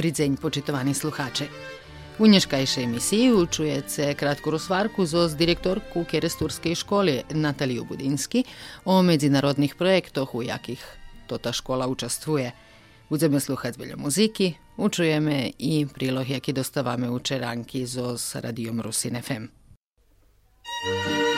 Dobrý deň, počitovaní slucháče. U dneškajšej emisiji čujete kratku rozvarku zo direktorku Keresturskej škole Nataliju Budinski o međunarodnih projektoch, u jakih to ta škola učestvuje. Budeme sluhati veľa muziky, učujeme i prilog, jaki dostavame učeranki zo s radijom Rusin FM. dівчата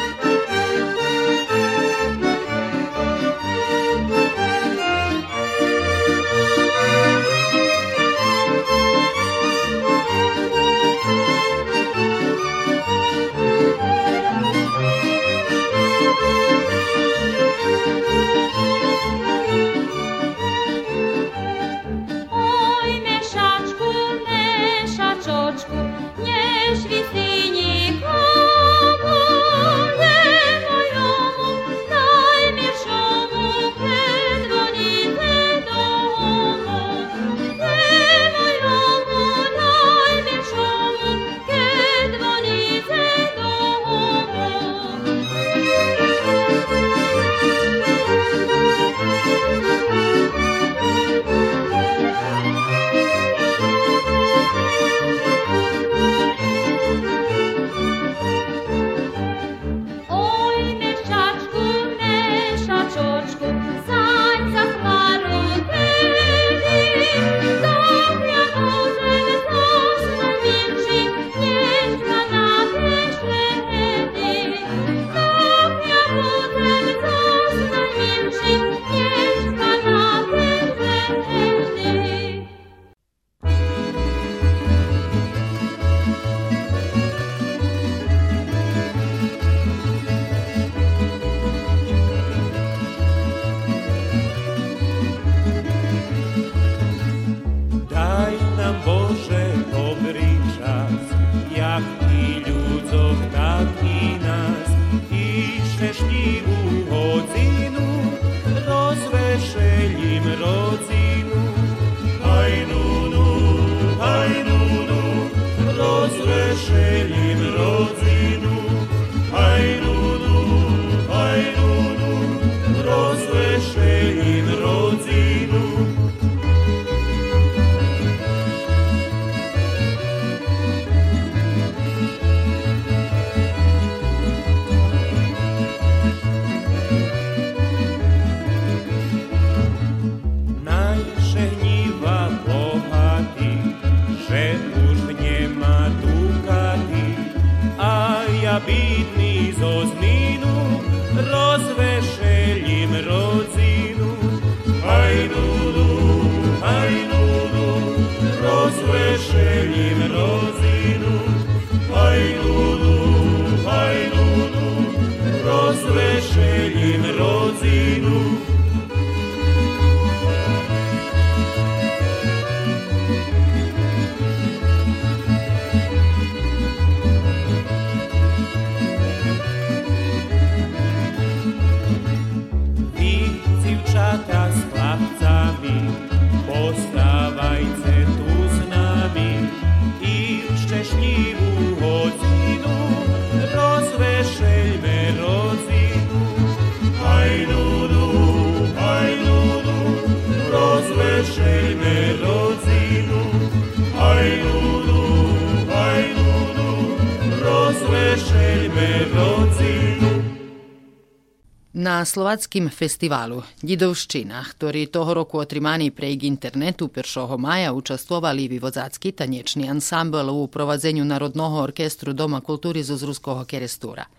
Na slovackým festivalu Didovščina, ktorý toho roku otrimaný prejk internetu 1. maja učestvovali vyvodzácky tanečný ansambl u provadzenju Narodnog orkestru Doma kulturi z Ruského kerestura.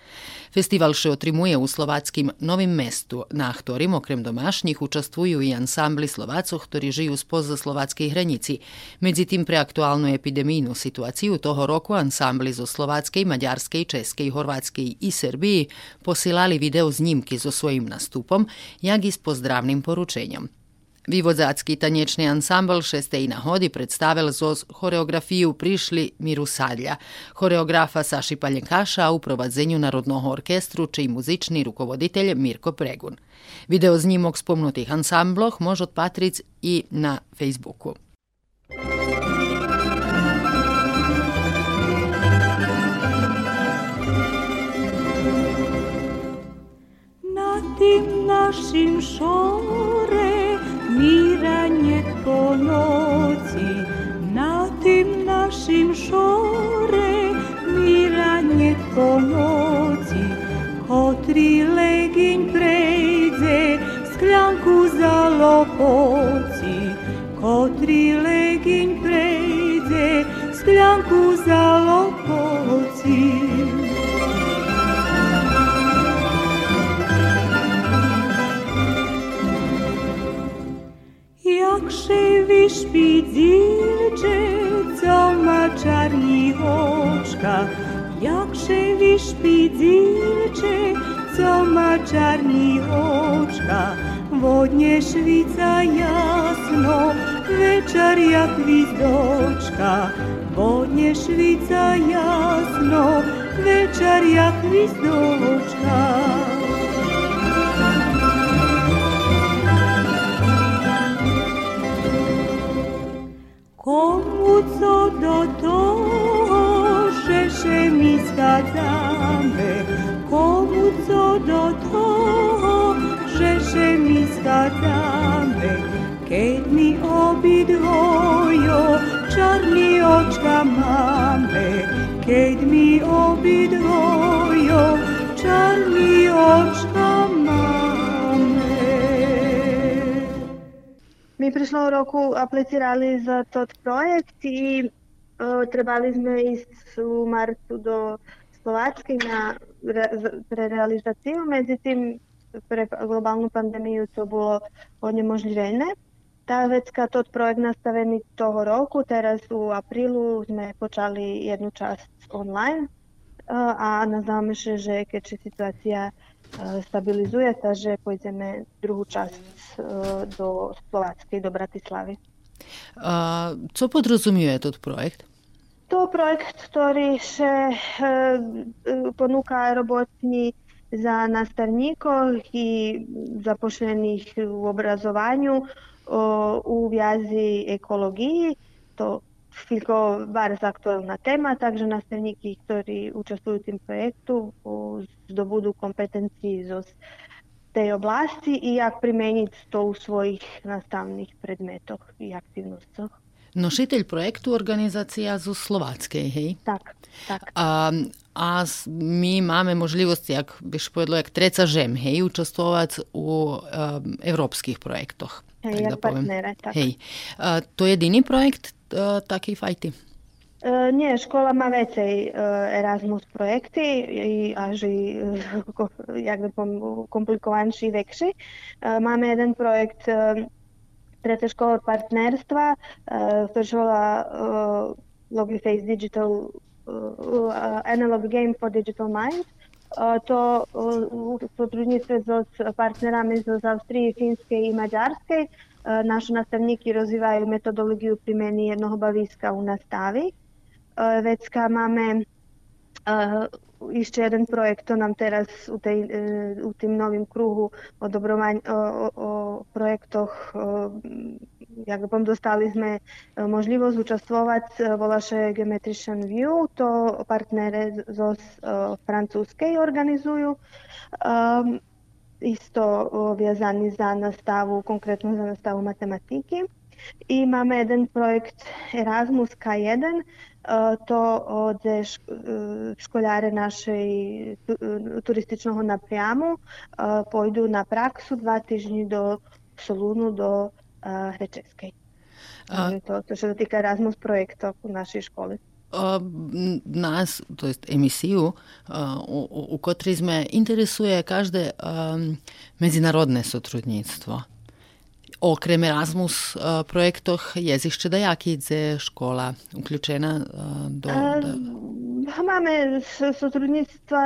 Festival še otrimuje u slovackým novim mestu, na ktorim okrem domašnjih učestvuju i ansambli Slovacov, ktorí žijú spoza slovackej hranici. Medzi tým pre aktuálnu epidemijnu situaciju toho roku ansambli zo slovackej, maďarskej, českej, horvátskej i Srbiji posilali video znímky so svojím nastupom, jak i s pozdravným poručenjem. Vyvodzácky tanečný ansambl šestej nahodi predstavil zo choreografiju prišli Miru Sadlja, choreografa Saši Paljekaša u provadzenju Narodnog orkestru, čiji muzični rukovoditelj Mirko Pregun. Video znimog spomnutih ansambloh može odpatric i na Facebooku. tim našim šore miranje po noci na tim našim šore miranje po noci ko tri leginj prejde skljanku za lopoci. Ko tri leginj prejde skljanku za lopoci jak się śpi co ma czarni oczka. Wodnie szwica jasno, wieczar jak gwizdoczka. Wodnie szwica jasno, wieczar jak gwizdoczka. co do zgadzamy, komu co do toho, że się mi zgadzamy, keď mi obidwojo czarni oczka mamy, keď mi obidwojo czarni oczka Mi prišlo roku aplicirali za tot projekt i uh, trebali sme ísť u marcu do Slovačky na re, pre realizáciu. Medzi tým pre globálnu pandémiu to bolo onemožnené. Tá vecka, tot projekt nastavený toho roku, teraz u aprílu sme počali jednu časť online a nazdáme sa, že keď situácia stabilizuje, takže pôjdeme druhú časť do Slováckej, do Bratislavy. A co podrazumuje tot projekt? To projekt, który się e, e, ponuka robotni za nastavnikov i zaposlenih u obrazovanju u vjazi ekologiji. To filko bardzo aktualna tema, takže nastavniki, koji učestvuju u projektu, zdobudu kompetencji za tej oblasti i jak primijeniti to u svojih nastavnih predmetoh i aktivnostih. Aktivnostoch. Nositeľ projektu organizácia zo Slováckej, hej? Tak, tak. A, a my máme možlivosť, jak byš povedalo, jak treca žem, hej, účastovať u um, európskych projektoch. Hej, jak partnere, tak. Hej. A, to je jediný projekt uh, taký fajty? Uh, nie, škola má vecej uh, Erasmus projekty i až i uh, jak komplikovanší, väčší. Uh, máme jeden projekt uh, škola partnerstva, sa volá uh, Logify Digital Analog Game for Digital Minds. Uh, to potrudnictve so s partnerami zo Austrii, Fínskej i Maďarskej. Naši nastavníky rozvíjajú metodológiu primeny jednoho baviska u nastavi. Vecka máme ešte jeden projekt, to nám teraz u, tej, u tým novým kruhu o, dobromaň, o, o, o projektoch, o, jak bom dostali sme možlivosť účastvovať volá sa Geometrician View, to partnere zo francúzskej organizujú. Um, isto viazaný za nastavu, konkrétno za nastavu matematiky. I máme jeden projekt Erasmus K1, to od školjare našej turističnog naprijemu pojdu na praksu dva tižnji do Solunu, do Hrečeskej. To, to što se tika Erasmus projekta u našoj školi nas, to jest emisiju, u, u kotrizme interesuje každe um, međunarodne sotrudnictvo. Okrem Erasmus projektoh jezišće da jakidze škola uključena do... do... Máme sotrudnictva,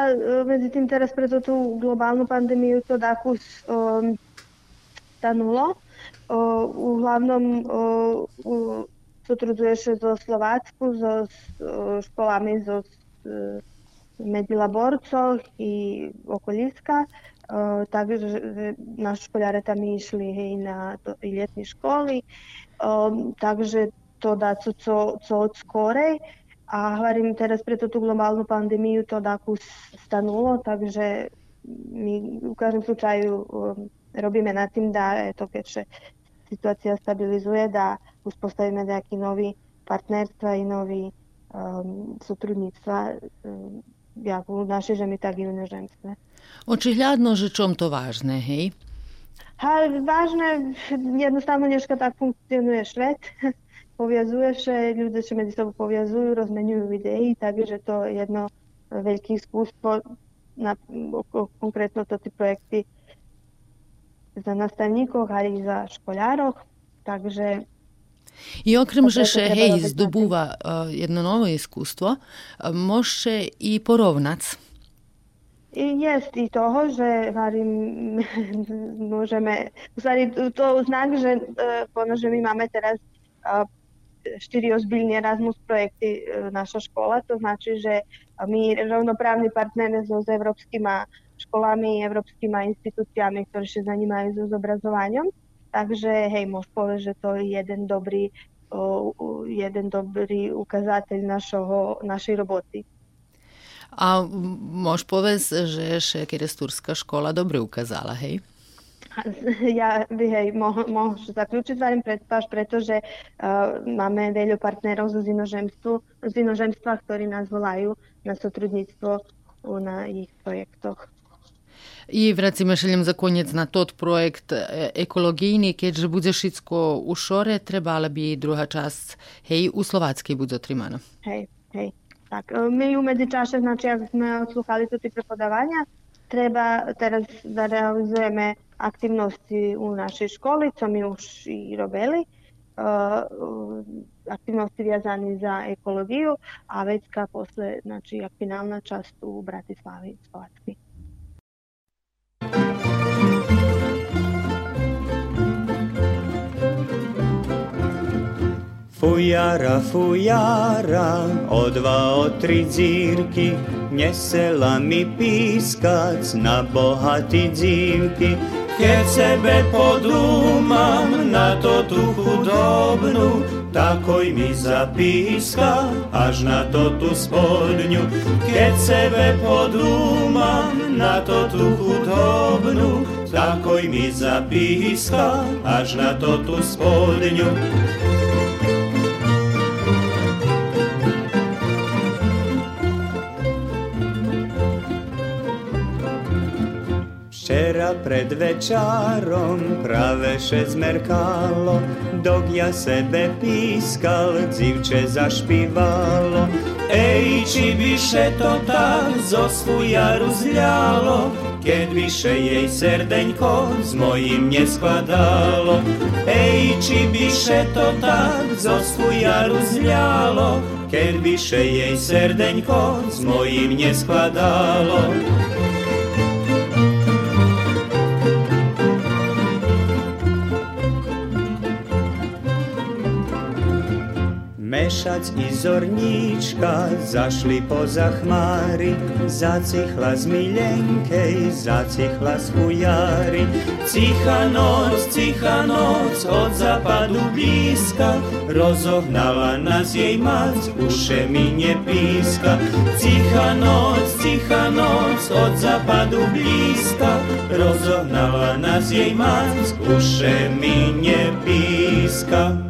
međutim teraz preto tu globalnu pandemiju to dakus um, stanulo. Uh, uglavnom uh, u Sotruduje się zo Slovacku, zo školami zo medzi Laborcoch i okoliska. Takže naši školjare tam išli hej, na to, i ljetni školi. Takže to da co, co, co od skorej. A hovorím teraz preto tú globálnu pandémiu to daku stanulo, takže my v každom slučaju robíme nad tým, da to keďže situácia stabilizuje, da uspostavíme nejaký nový partnerstva i nový um, sotrudnictva um, jak u našej žemi, tak i u nežemstve. Očihľadno, že čom to vážne, hej? Ha, vážne, jednostavno dneška tak funkcionuje svet. Powiązuje się, ludzie się między sobą powiązują, rozmieniują idei, takže to je jedno veľké iskustwo, na, konkrétno to ty projekty za nastavníkoch, ale i za školároch. Takže I okrem, že še hej, zdobúva uh, jedno nové iskustvo, uh, môže i porovnať. Jest i toho, že varím, môžeme, stvari, to znak, že, uh, že my máme teraz uh, štyri ozbiljni Erasmus projekty uh, naša škola, to znači, že my rovnoprávni partneri so s evropskými školami, evropskými inštitúciami, ktoré sa zanímajú so zobrazovaním. Takže hej, môžem povedať, že to je jeden dobrý, jeden dobrý ukazateľ našoho, našej roboty. A môžeš povedať, že Šekerestúrska škola dobre ukázala, hej? Ja by hej, môžem zaključiť varím predpaš, pretože uh, máme veľa partnerov z z ktorí nás volajú na sotrudníctvo na ich projektoch. I vracíme šeljem za konec na tot projekt ekologijni, keďže bude všetko u šore, trebala by druhá časť, hej, u Slováckej bude otrimana. Hej, hej. Tak, my u medzičaše, znači, ako sme odsluchali to ty prepodavanja, treba teraz da realizujeme aktivnosti u našej školi, co mi už i robili, uh, aktivnosti vjazani za ekologiju, a vecka posle, znači, finalna čast u Bratislavi, Slovatskoj. Fujara, fujara, o dva, o tri dzirki, njesela mi piskac na bohati dzivki. Keď sebe podumam na to tu hudobnu, takoj mi zapíska až na to tu spodňu. Keď sebe podumam na to tu hudobnu, takoj mi zapíska až na to tu spodňu. Včera pred večarom praveše zmerkalo, dok ja sebe pískal, dzivče zašpívalo. Ej, či byše to tak zo jaru zľalo, keď byše jej serdeňko s mojim neskladalo. Ej, či byše to tak zo jaru zľalo, keď byše jej serdeňko s mojim neskladalo. Pešac i zornička zašli po zahmari, zacihla zmiljenke i zacihla skujari. Ciha noc, ciha noc, od zapadu bliska, rozohnala nas jej i mac, uše minje piska. Ciha noc, ciha noc, od zapadu bliska, rozohnala nas jej i mac, uše minje piska.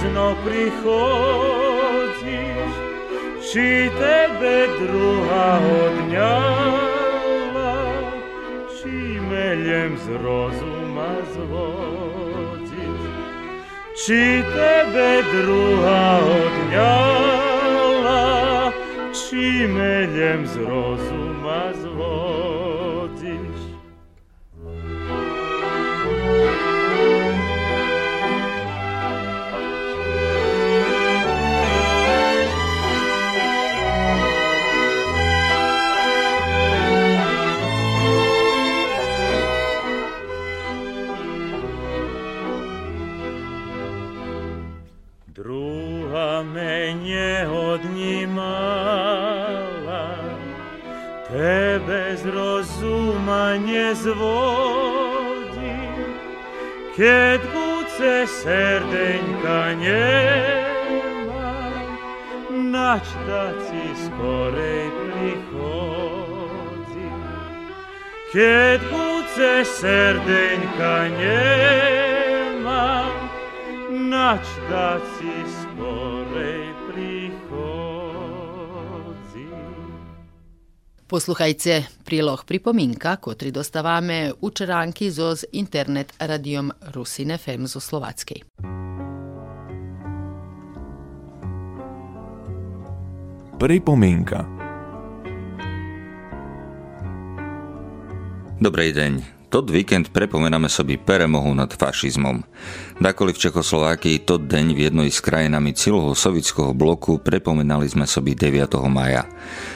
Pozno prichodíš, či tebe druhá odňala, či meliem z rozuma zvodíš, či tebe druhá odňala, či meliem z rozuma ci skorej prichodí. Keď buce serdeňka nemá, nač da ci skorej prichodzi. Posluchajte prilog pripomínka, kotri dostávame učeranki zo z internet radijom Rusin FM zo Slovackej. Pripomienka Dobrý deň. Tot víkend prepomenáme sobi peremohu nad fašizmom. Dakoli v Čekoslovákii tot deň v jednoj s krajinami celého sovietského bloku prepomenali sme sobi 9. maja.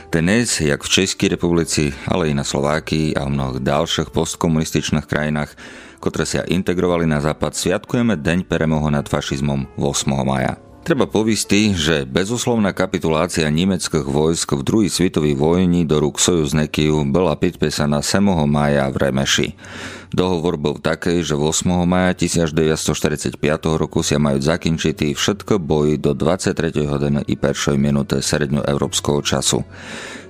Dnes, jak v Českej republici, ale i na Slovákii a v mnohých ďalších postkomunističných krajinách, ktoré sa integrovali na západ, sviatkujeme Deň peremohu nad fašizmom 8. maja. Treba povisti, že bezuslovná kapitulácia nemeckých vojsk v druhej svetovej vojni do rúk sojuznekiu bola podpísaná 7. maja v Remeši. Dohovor bol taký, že 8. maja 1945 roku sa majú zakončiť všetko boji do 23. hodiny i 1. minúty srednjoeurópskeho času.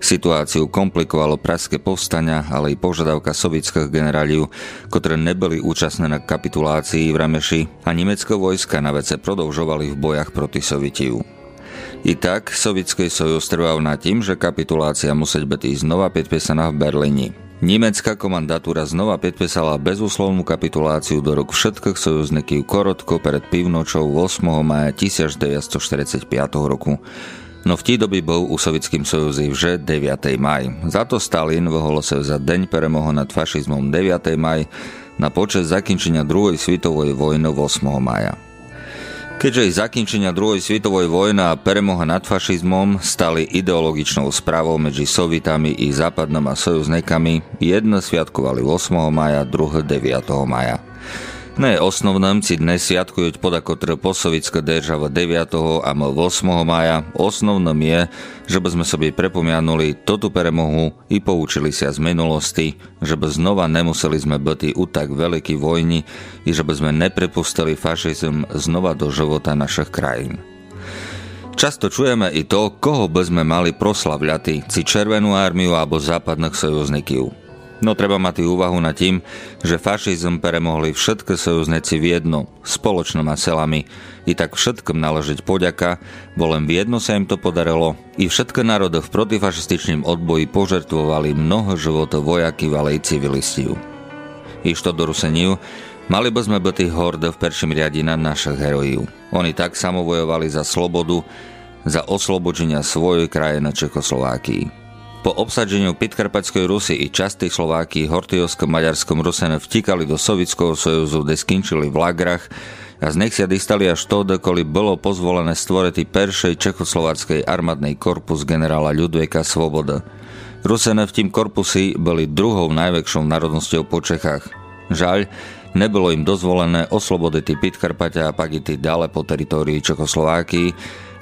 Situáciu komplikovalo praské povstania, ale i požiadavka sovietských generáliv, ktoré neboli účastné na kapitulácii v Remeši a nemecké vojska na vece prodlžovali v bojach proti Sovietiu. I tak Sovietský sojuz trval na tým, že kapitulácia musí byť znova podpísaná v Berlíni. Nemecká komandatúra znova podpísala bezuslovnú kapituláciu do rok všetkých sojuzníkov korotko pred pivnočou 8. maja 1945 roku. No v tí doby bol u Sovietským sojuzi vže 9. maj. Za to Stalin vyhlásil za deň peremoho nad fašizmom 9. maj na počas zakončenia druhej svetovej vojny 8. maja. Keďže i zakončenia druhej svetovej vojny a peremoha nad fašizmom stali ideologičnou správou medzi Sovitami i západnými sojuznikami, jedno sviatkovali 8. maja, druhé 9. maja. Ne osnovnom si dnes sviatkujú podakotre posovická država 9. a 8. maja. Osnovnom je, že by sme sobie prepomianuli toto peremohu i poučili sa z minulosti, že by znova nemuseli sme byť u tak veľký vojni i že by sme neprepustili fašizm znova do života našich krajín. Často čujeme i to, koho by sme mali proslavľati, či Červenú armiu alebo západných sojuzníkov. No treba mať úvahu na tým, že fašizm premohli všetky sojuzneci v jedno, spoločnom a selami. I tak všetkým naležiť poďaka, bo len v jedno sa im to podarilo. I všetky národy v protifašističným odboji požertvovali mnoho životov vojaky civilistiu. I što do Ruseniu, mali by sme byť horde v perším riadi na našich herojív. Oni tak samovojovali za slobodu, za oslobodenia svojej krajiny Čekoslovákii. Po obsadeniu Pitkarpatskej Rusy i častej Slovákii hortijovsko-maďarskom Rusene vtikali do Sovietského sojuzu, kde skončili v lagrach a z nech sa distali až to, dokoli bolo pozvolené stvoriti peršej čekoslováckej armádnej korpus generála Ľudveka Svoboda. Rusene v tým korpusi boli druhou najväčšou národnosťou po Čechách. Žaľ, nebolo im dozvolené oslobodiť Pitkarpatia a pak i dále po teritórii Čekoslovákii,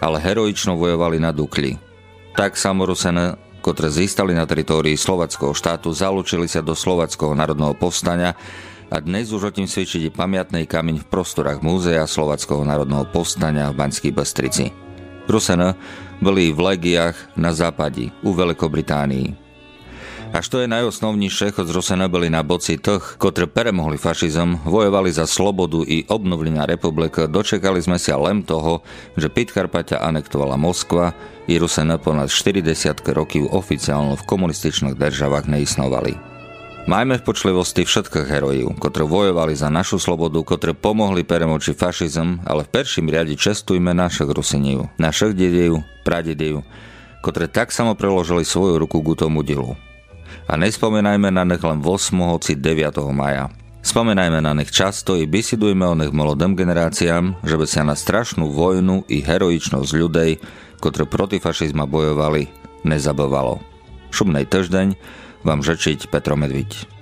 ale heroično vojovali na Dukli. Tak samorusene, ktoré získali na teritórii slovackého štátu, zalúčili sa do slovackého národného povstania a dnes už o tým svedčí pamiatný kameň v prostorách Múzea Slovackého národného povstania v Banskej Bystrici. Rusene boli v legiách na západi, u Veľkobritánii. Až to je najosnovnejšie, chod zrosené boli na boci tých, ktoré premohli fašizm, vojovali za slobodu i obnovlenia republik, dočekali sme sa len toho, že Pitkarpatia anektovala Moskva i Rusene ponad 40 rokov oficiálne v komunističných državách neisnovali. Majme v počlivosti všetkých herojov, ktorí vojovali za našu slobodu, ktorí pomohli premočiť fašizm, ale v perším riadi čestujme našich Rusiniev, našich dediev, pradediev, ktorí tak samo preložili svoju ruku k tomu dielu a nespomenajme na nich len 8. či 9. maja. Spomenajme na nich často i bisidujme o nich mladým generáciám, že by sa na strašnú vojnu i heroičnosť ľudej, ktoré proti fašizma bojovali, nezabovalo. Šumnej týždeň vám žečiť Petro Medviť.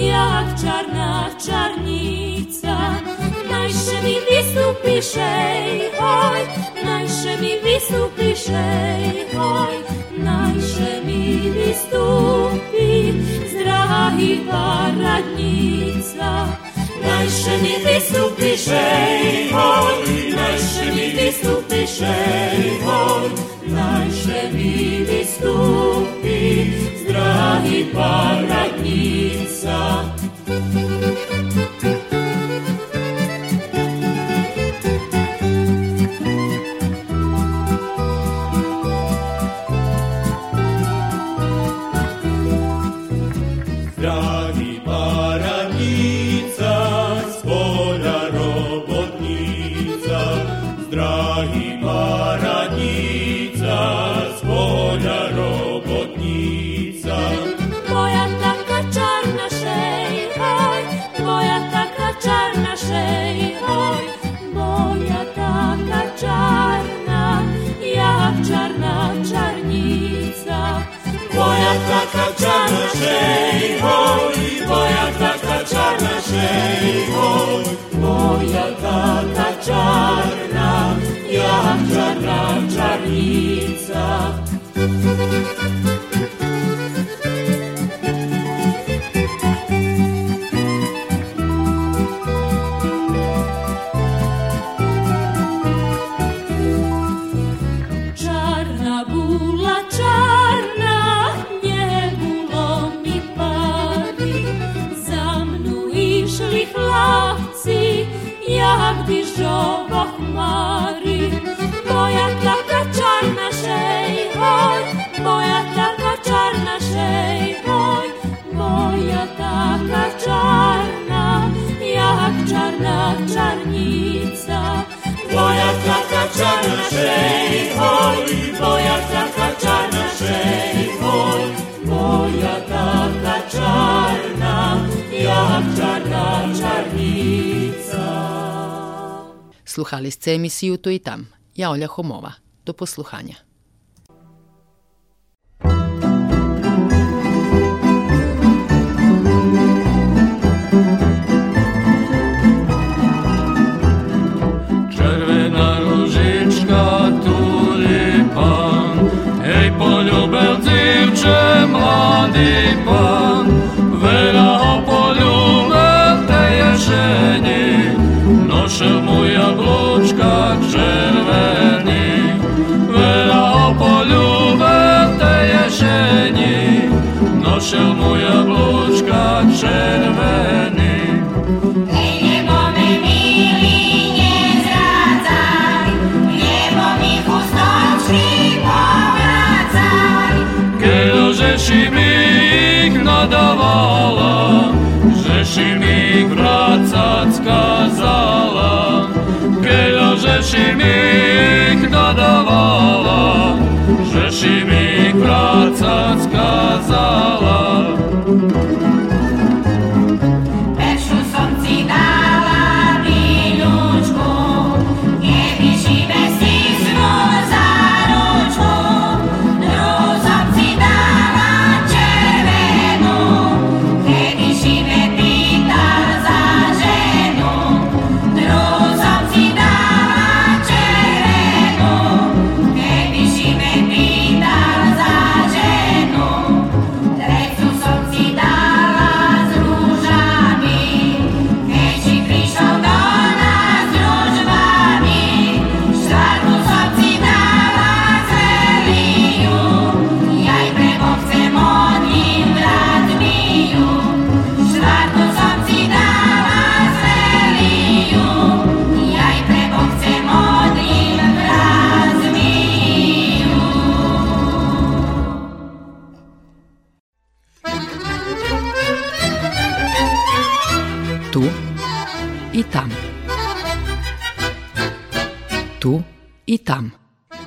jak czarna czarnica. Najsze mi wisu piszej, oj, najsze mi wisu piszej, oj, najsze mi wystupi zdrahi paradnica. Najsze mi wisu piszej, oj, najsze mi wisu piszej, oj, najsze mi wystupi друзья и породница. Дороботница, здрави породница. taka czarna szej woli, moja taka czarna szej woli, moja taka czarna, jak czarna czarnica. einfach my. Słuchali ste emisiju Tu i tam. Ja Olja Homova. Do posluchania. Czerwona różyczka, tulipan, ej polubel dziewczę młody pan. řeším ich dodovala, řeším ich práca skázala.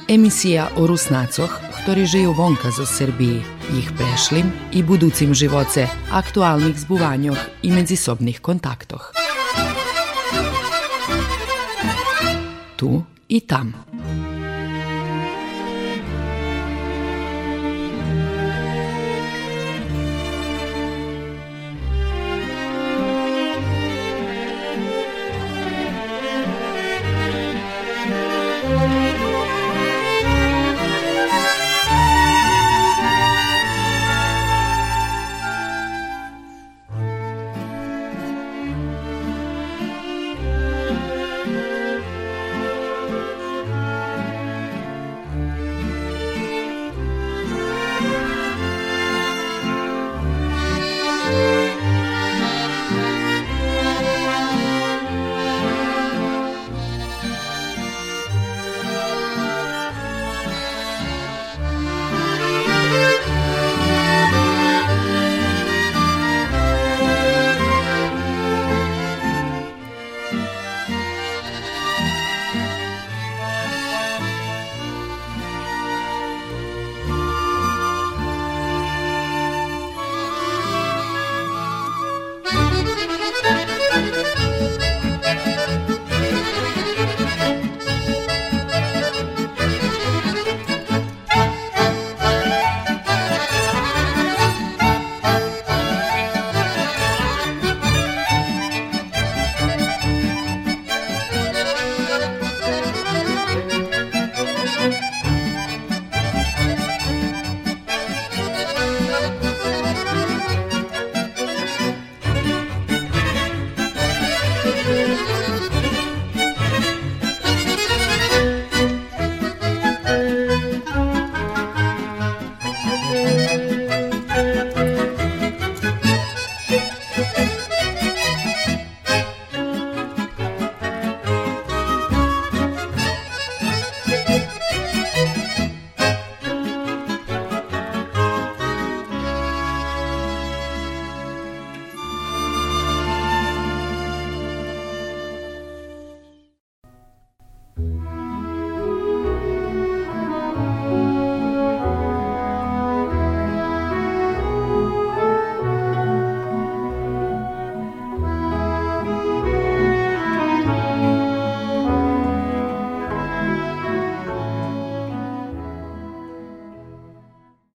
Emisija o Rusnacoh, ktorí žive vonka zo Srbiji, ich prešlim i buducim živoce, aktualnih zbuvanjoh i medzisobných kontaktoh. Tu i tam.